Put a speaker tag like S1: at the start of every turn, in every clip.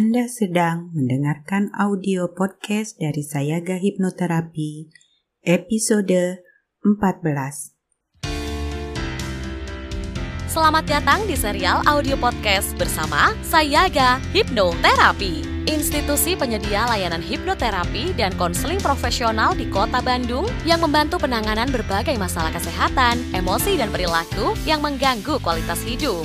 S1: Anda sedang mendengarkan audio podcast dari Sayaga Hipnoterapi, episode 14.
S2: Selamat datang di serial audio podcast bersama Sayaga Hipnoterapi, institusi penyedia layanan hipnoterapi dan konseling profesional di Kota Bandung yang membantu penanganan berbagai masalah kesehatan, emosi, dan perilaku yang mengganggu kualitas hidup.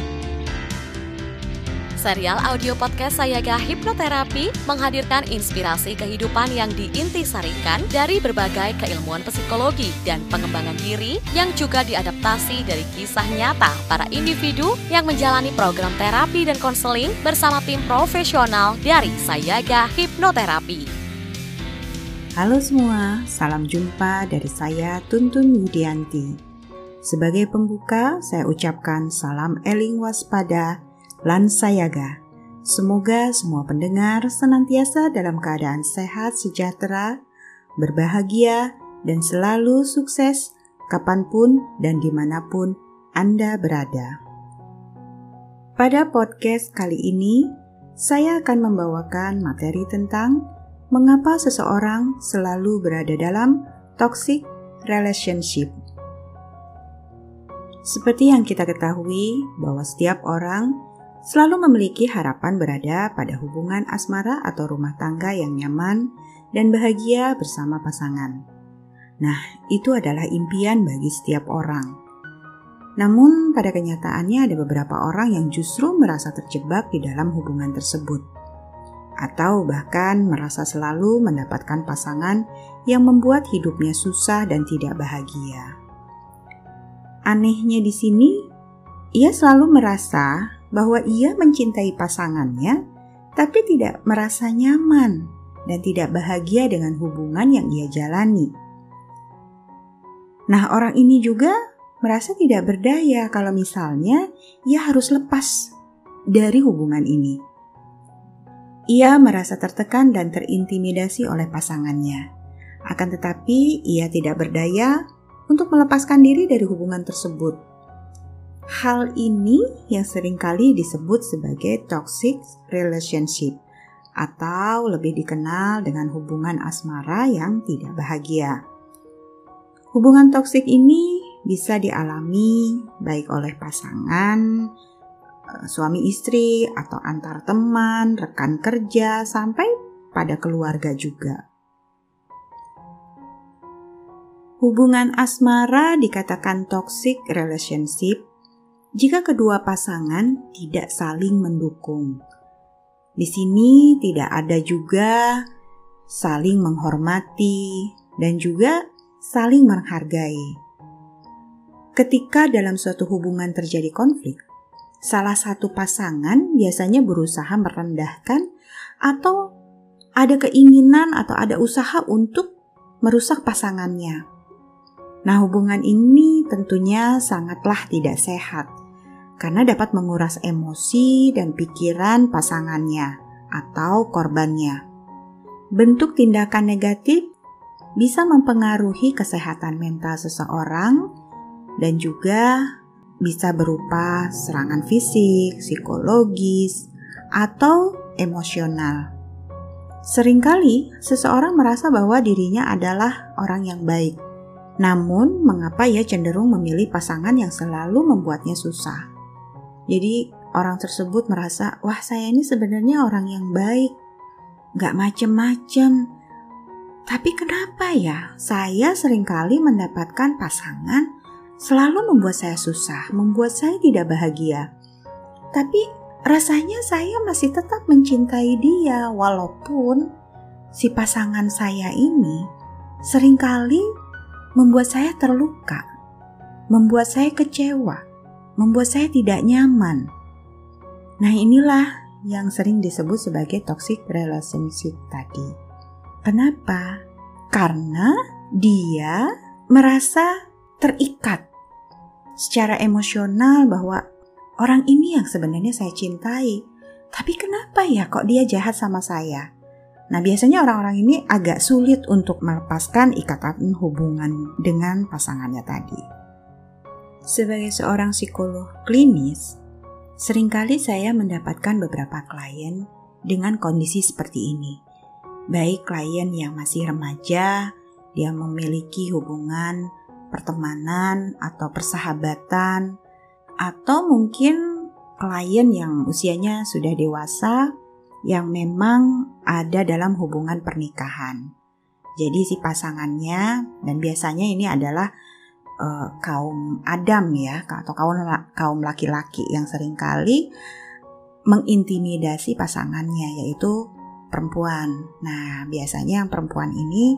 S2: Serial audio podcast Sayaga Hipnoterapi menghadirkan inspirasi kehidupan yang diintisarikan dari berbagai keilmuan psikologi dan pengembangan diri yang juga diadaptasi dari kisah nyata para individu yang menjalani program terapi dan konseling bersama tim profesional dari Sayaga Hipnoterapi.
S1: Halo semua, salam jumpa dari saya Tuntun Yudianti. Sebagai pembuka, saya ucapkan salam eling waspada Lansayaga. Semoga semua pendengar senantiasa dalam keadaan sehat, sejahtera, berbahagia, dan selalu sukses kapan pun dan di mana pun Anda berada. Pada podcast kali ini, saya akan membawakan materi tentang mengapa seseorang selalu berada dalam toxic relationship. Seperti yang kita ketahui bahwa setiap orang selalu memiliki harapan berada pada hubungan asmara atau rumah tangga yang nyaman dan bahagia bersama pasangan. Nah, itu adalah impian bagi setiap orang. Namun, pada kenyataannya ada beberapa orang yang justru merasa terjebak di dalam hubungan tersebut, atau bahkan merasa selalu mendapatkan pasangan yang membuat hidupnya susah dan tidak bahagia. Anehnya di sini, ia selalu merasa bahwa ia mencintai pasangannya, tapi tidak merasa nyaman dan tidak bahagia dengan hubungan yang ia jalani. Nah, orang ini juga merasa tidak berdaya kalau misalnya ia harus lepas dari hubungan ini. Ia merasa tertekan dan terintimidasi oleh pasangannya. Akan tetapi, ia tidak berdaya untuk melepaskan diri dari hubungan tersebut Hal ini yang sering kali disebut sebagai toxic relationship atau lebih dikenal dengan hubungan asmara yang tidak bahagia. Hubungan toksik ini bisa dialami baik oleh pasangan, eh, suami istri, atau antar teman, rekan kerja, sampai pada keluarga juga. Hubungan asmara dikatakan toxic relationship jika kedua pasangan tidak saling mendukung. Di sini tidak ada juga saling menghormati dan juga saling menghargai. Ketika dalam suatu hubungan terjadi konflik, salah satu pasangan biasanya berusaha merendahkan atau ada keinginan atau ada usaha untuk merusak pasangannya. Nah, hubungan ini tentunya sangatlah tidak sehat karena dapat menguras emosi dan pikiran pasangannya atau korbannya. Bentuk tindakan negatif bisa mempengaruhi kesehatan mental seseorang dan juga bisa berupa serangan fisik, psikologis, atau emosional. Seringkali seseorang merasa bahwa dirinya adalah orang yang baik. Namun, mengapa ia cenderung memilih pasangan yang selalu membuatnya susah? Jadi orang tersebut merasa, wah saya ini sebenarnya orang yang baik, gak macem-macem. Tapi kenapa ya saya sering kali mendapatkan pasangan selalu membuat saya susah, membuat saya tidak bahagia. Tapi rasanya saya masih tetap mencintai dia walaupun si pasangan saya ini sering kali membuat saya terluka, membuat saya kecewa membuat saya tidak nyaman. Nah, inilah yang sering disebut sebagai toxic relationship tadi. Kenapa? Karena dia merasa terikat secara emosional bahwa orang ini yang sebenarnya saya cintai. Tapi kenapa ya kok dia jahat sama saya? Nah, biasanya orang-orang ini agak sulit untuk melepaskan ikatan hubungan dengan pasangannya tadi. Sebagai seorang psikolog klinis, sering kali saya mendapatkan beberapa klien dengan kondisi seperti ini. Baik klien yang masih remaja, dia memiliki hubungan pertemanan atau persahabatan, atau mungkin klien yang usianya sudah dewasa yang memang ada dalam hubungan pernikahan. Jadi si pasangannya dan biasanya ini adalah uh, kaum Adam ya atau kaum kaum laki-laki yang sering kali mengintimidasi pasangannya yaitu perempuan. Nah, biasanya yang perempuan ini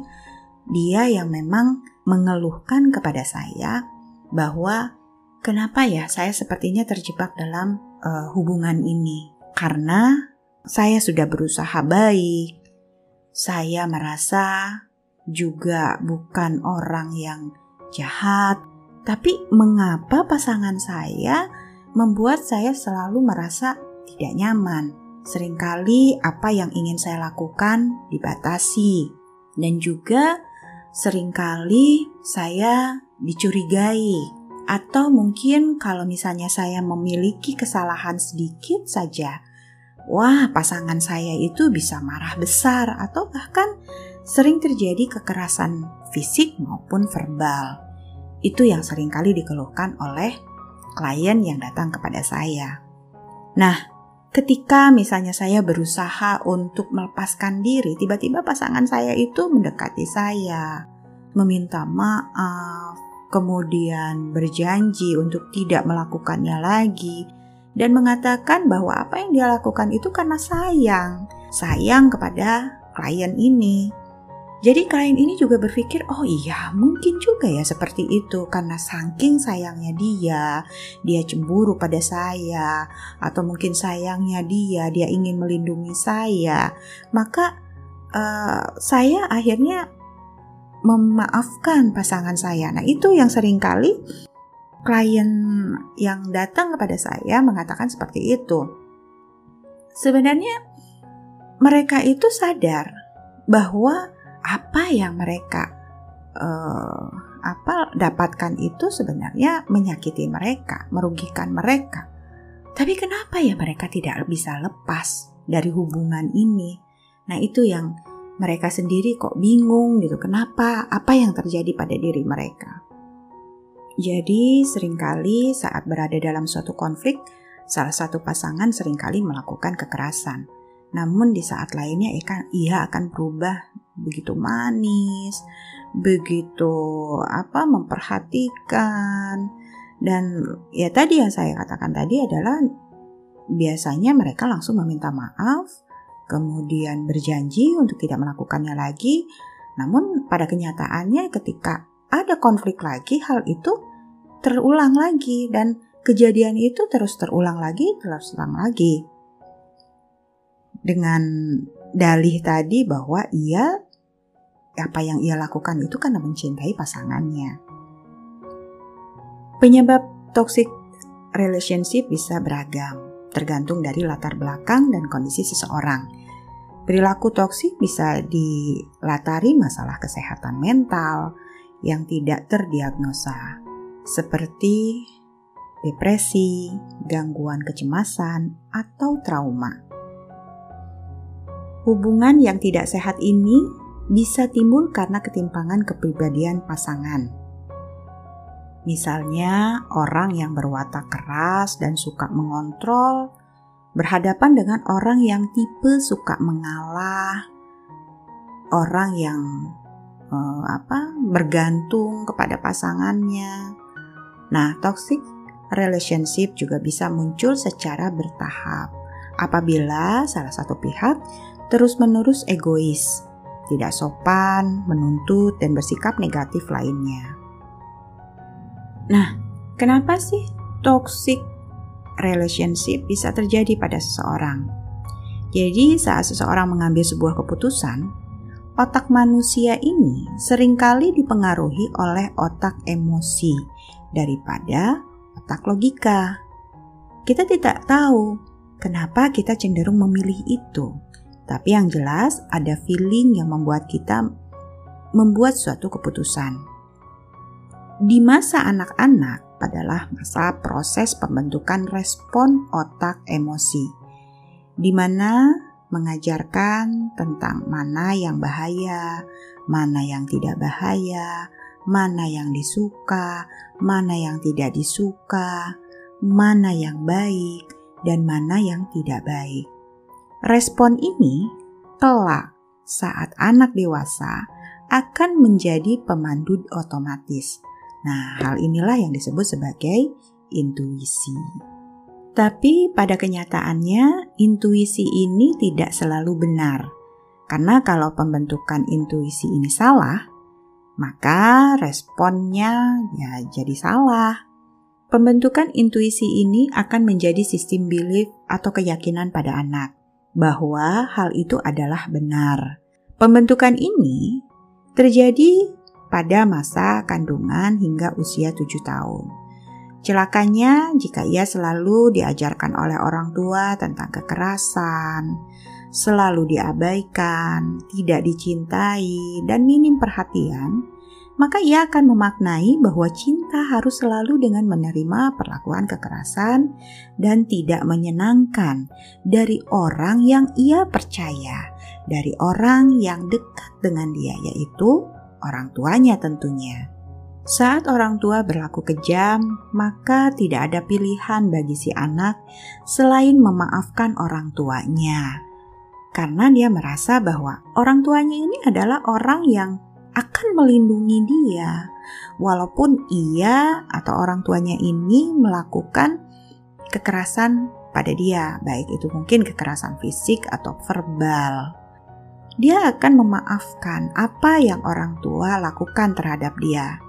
S1: dia yang memang mengeluhkan kepada saya bahwa kenapa ya saya sepertinya terjebak dalam uh, hubungan ini karena saya sudah berusaha baik. Saya merasa juga bukan orang yang jahat, tapi mengapa pasangan saya membuat saya selalu merasa tidak nyaman? Seringkali apa yang ingin saya lakukan dibatasi, dan juga sering kali saya dicurigai, atau mungkin kalau misalnya saya memiliki kesalahan sedikit saja, wah pasangan saya itu bisa marah besar atau bahkan sering terjadi kekerasan fisik maupun verbal. Itu yang sering kali dikeluhkan oleh klien yang datang kepada saya. Nah, ketika misalnya saya berusaha untuk melepaskan diri, tiba-tiba pasangan saya itu mendekati saya, meminta maaf, kemudian berjanji untuk tidak melakukannya lagi, dan mengatakan bahwa apa yang dia lakukan itu karena sayang, sayang kepada klien ini. Jadi klien ini juga berpikir, oh iya mungkin juga ya seperti itu karena saking sayangnya dia, dia cemburu pada saya, atau mungkin sayangnya dia, dia ingin melindungi saya, maka uh, saya akhirnya memaafkan pasangan saya. Nah itu yang sering kali klien yang datang kepada saya mengatakan seperti itu. Sebenarnya mereka itu sadar bahwa apa yang mereka uh, apa dapatkan itu sebenarnya menyakiti mereka, merugikan mereka. Tapi kenapa ya mereka tidak bisa lepas dari hubungan ini? Nah, itu yang mereka sendiri kok bingung gitu. Kenapa? Apa yang terjadi pada diri mereka? Jadi, sering kali saat berada dalam suatu konflik, salah satu pasangan sering kali melakukan kekerasan. Namun di saat lainnya ia akan berubah begitu manis, begitu apa memperhatikan dan ya tadi yang saya katakan tadi adalah biasanya mereka langsung meminta maaf, kemudian berjanji untuk tidak melakukannya lagi. Namun pada kenyataannya ketika ada konflik lagi, hal itu terulang lagi dan kejadian itu terus terulang lagi, terus terulang lagi. Dengan dalih tadi bahwa ia apa yang ia lakukan itu karena mencintai pasangannya. Penyebab toxic relationship bisa beragam, tergantung dari latar belakang dan kondisi seseorang. Perilaku toksik bisa dilatari masalah kesehatan mental, yang tidak terdiagnosa, seperti depresi, gangguan kecemasan, atau trauma. Hubungan yang tidak sehat ini bisa timbul karena ketimpangan kepribadian pasangan. Misalnya, orang yang berwatak keras dan suka mengontrol berhadapan dengan orang yang tipe suka mengalah, orang yang uh, apa bergantung kepada pasangannya. Nah, toxic relationship juga bisa muncul secara bertahap apabila salah satu pihak terus-menerus egois, tidak sopan, menuntut, dan bersikap negatif lainnya. Nah, kenapa sih toxic relationship bisa terjadi pada seseorang? Jadi, saat seseorang mengambil sebuah keputusan, otak manusia ini sering kali dipengaruhi oleh otak emosi daripada otak logika. Kita tidak tahu kenapa kita cenderung memilih itu, tapi yang jelas ada feeling yang membuat kita membuat suatu keputusan. Di masa anak-anak adalah masa proses pembentukan respon otak emosi, di mana mengajarkan tentang mana yang bahaya, mana yang tidak bahaya, mana yang disuka, mana yang tidak disuka, mana yang baik, dan mana yang tidak baik. Respon ini kelak saat anak dewasa akan menjadi pemandu otomatis. Nah, hal inilah yang disebut sebagai intuisi. Tapi pada kenyataannya, intuisi ini tidak selalu benar. Karena kalau pembentukan intuisi ini salah, maka responnya ya jadi salah. Pembentukan intuisi ini akan menjadi sistem belief atau keyakinan pada anak bahwa hal itu adalah benar. Pembentukan ini terjadi pada masa kandungan hingga usia 7 tahun. Celakanya jika ia selalu diajarkan oleh orang tua tentang kekerasan, selalu diabaikan, tidak dicintai, dan minim perhatian, maka ia akan memaknai bahwa cinta harus selalu dengan menerima perlakuan kekerasan dan tidak menyenangkan dari orang yang ia percaya, dari orang yang dekat dengan dia, yaitu orang tuanya tentunya. Saat orang tua berlaku kejam, maka tidak ada pilihan bagi si anak selain memaafkan orang tuanya, karena dia merasa bahwa orang tuanya ini adalah orang yang akan melindungi dia, walaupun ia atau orang tuanya ini melakukan kekerasan pada dia, baik itu mungkin kekerasan fisik atau verbal. Dia akan memaafkan apa yang orang tua lakukan terhadap dia.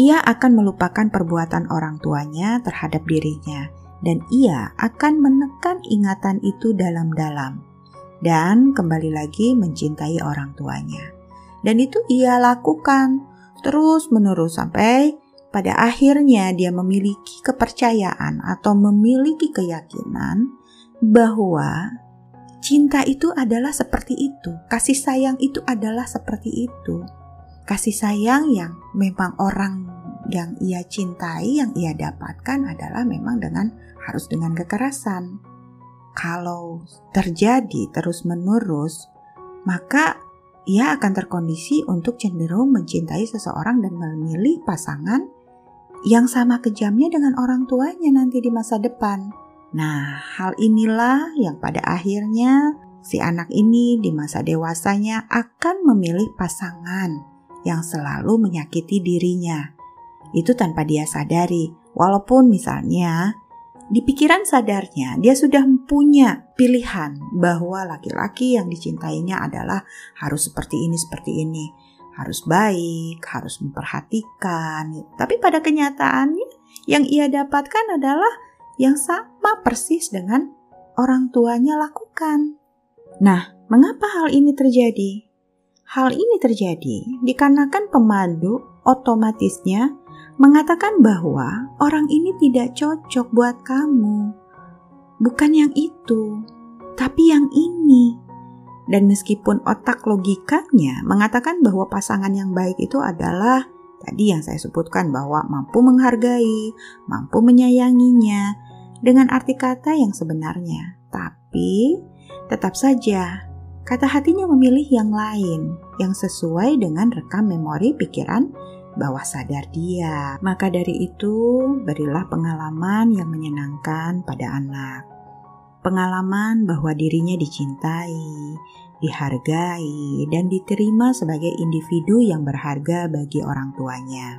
S1: Ia akan melupakan perbuatan orang tuanya terhadap dirinya, dan ia akan menekan ingatan itu dalam-dalam, dan kembali lagi mencintai orang tuanya. Dan itu ia lakukan terus-menerus sampai pada akhirnya dia memiliki kepercayaan atau memiliki keyakinan bahwa cinta itu adalah seperti itu, kasih sayang itu adalah seperti itu. Kasih sayang yang memang orang yang ia cintai, yang ia dapatkan adalah memang dengan harus dengan kekerasan. Kalau terjadi terus-menerus, maka ia akan terkondisi untuk cenderung mencintai seseorang dan memilih pasangan yang sama kejamnya dengan orang tuanya nanti di masa depan. Nah, hal inilah yang pada akhirnya si anak ini di masa dewasanya akan memilih pasangan yang selalu menyakiti dirinya. Itu tanpa dia sadari, walaupun misalnya di pikiran sadarnya, dia sudah punya pilihan bahwa laki-laki yang dicintainya adalah harus seperti ini, seperti ini, harus baik, harus memperhatikan. Tapi pada kenyataannya, yang ia dapatkan adalah yang sama persis dengan orang tuanya lakukan. Nah, mengapa hal ini terjadi? Hal ini terjadi dikarenakan pemandu otomatisnya mengatakan bahwa orang ini tidak cocok buat kamu. Bukan yang itu, tapi yang ini. Dan meskipun otak logikanya mengatakan bahwa pasangan yang baik itu adalah tadi yang saya sebutkan bahwa mampu menghargai, mampu menyayanginya dengan arti kata yang sebenarnya. Tapi tetap saja kata hatinya memilih yang lain yang sesuai dengan rekam memori pikiran bawah sadar dia. Maka dari itu, berilah pengalaman yang menyenangkan pada anak. Pengalaman bahwa dirinya dicintai, dihargai, dan diterima sebagai individu yang berharga bagi orang tuanya.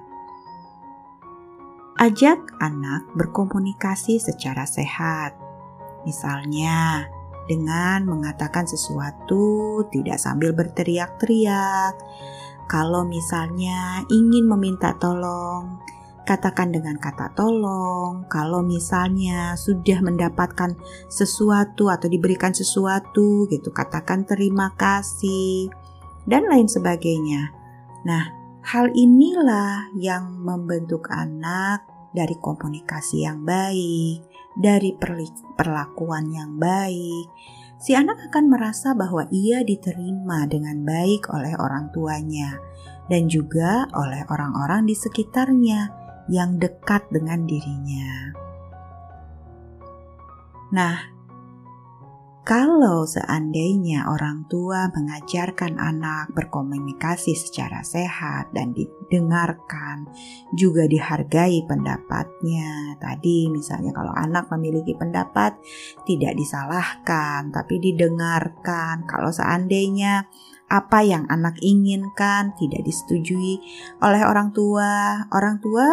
S1: Ajak anak berkomunikasi secara sehat, misalnya dengan mengatakan sesuatu tidak sambil berteriak-teriak, kalau misalnya ingin meminta tolong, katakan dengan kata tolong. Kalau misalnya sudah mendapatkan sesuatu atau diberikan sesuatu gitu, katakan terima kasih dan lain sebagainya. Nah, hal inilah yang membentuk anak dari komunikasi yang baik, dari perlakuan yang baik, si anak akan merasa bahwa ia diterima dengan baik oleh orang tuanya dan juga oleh orang-orang di sekitarnya yang dekat dengan dirinya. Nah, kalau seandainya orang tua mengajarkan anak berkomunikasi secara sehat dan didengarkan, juga dihargai pendapatnya. Tadi, misalnya, kalau anak memiliki pendapat, tidak disalahkan, tapi didengarkan. Kalau seandainya apa yang anak inginkan tidak disetujui oleh orang tua, orang tua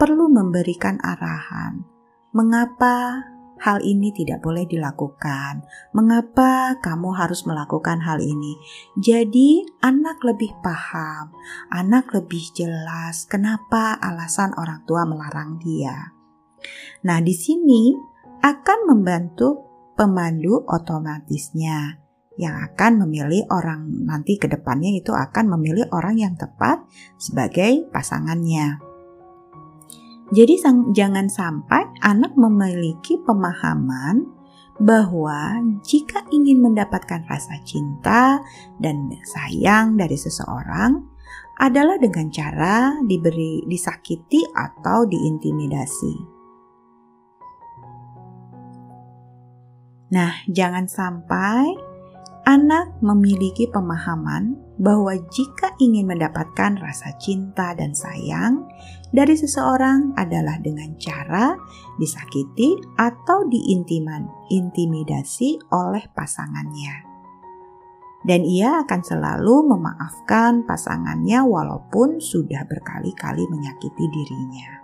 S1: perlu memberikan arahan. Mengapa hal ini tidak boleh dilakukan. Mengapa kamu harus melakukan hal ini? Jadi, anak lebih paham, anak lebih jelas kenapa alasan orang tua melarang dia. Nah, di sini akan membantu pemandu otomatisnya yang akan memilih orang nanti ke depannya itu akan memilih orang yang tepat sebagai pasangannya. Jadi sang, jangan sampai anak memiliki pemahaman bahwa jika ingin mendapatkan rasa cinta dan sayang dari seseorang adalah dengan cara diberi disakiti atau diintimidasi. Nah, jangan sampai anak memiliki pemahaman bahwa jika ingin mendapatkan rasa cinta dan sayang dari seseorang adalah dengan cara disakiti atau diintimidasi oleh pasangannya. Dan ia akan selalu memaafkan pasangannya walaupun sudah berkali-kali menyakiti dirinya.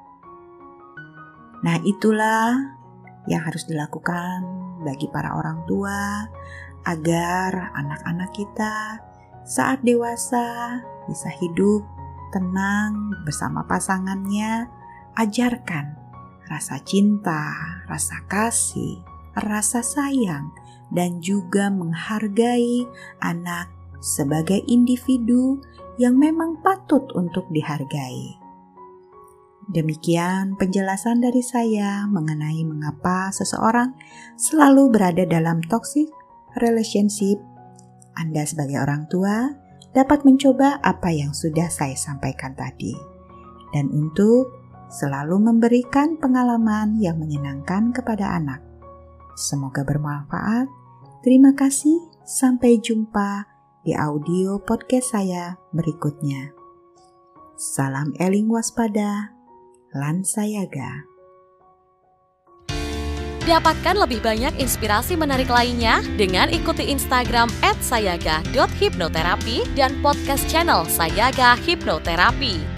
S1: Nah, itulah yang harus dilakukan bagi para orang tua agar anak-anak kita saat dewasa bisa hidup tenang bersama pasangannya, ajarkan rasa cinta, rasa kasih, rasa sayang, dan juga menghargai anak sebagai individu yang memang patut untuk dihargai. Demikian penjelasan dari saya mengenai mengapa seseorang selalu berada dalam toxic relationship, Anda sebagai orang tua dapat mencoba apa yang sudah saya sampaikan tadi, dan untuk selalu memberikan pengalaman yang menyenangkan kepada anak. Semoga bermanfaat. Terima kasih. Sampai jumpa di audio podcast saya berikutnya. Salam eling waspada, Lansayaga.
S2: Dapatkan lebih banyak inspirasi menarik lainnya dengan ikuti Instagram @sayaga.hipnoterapi dan podcast channel Sayaga Hipnoterapi.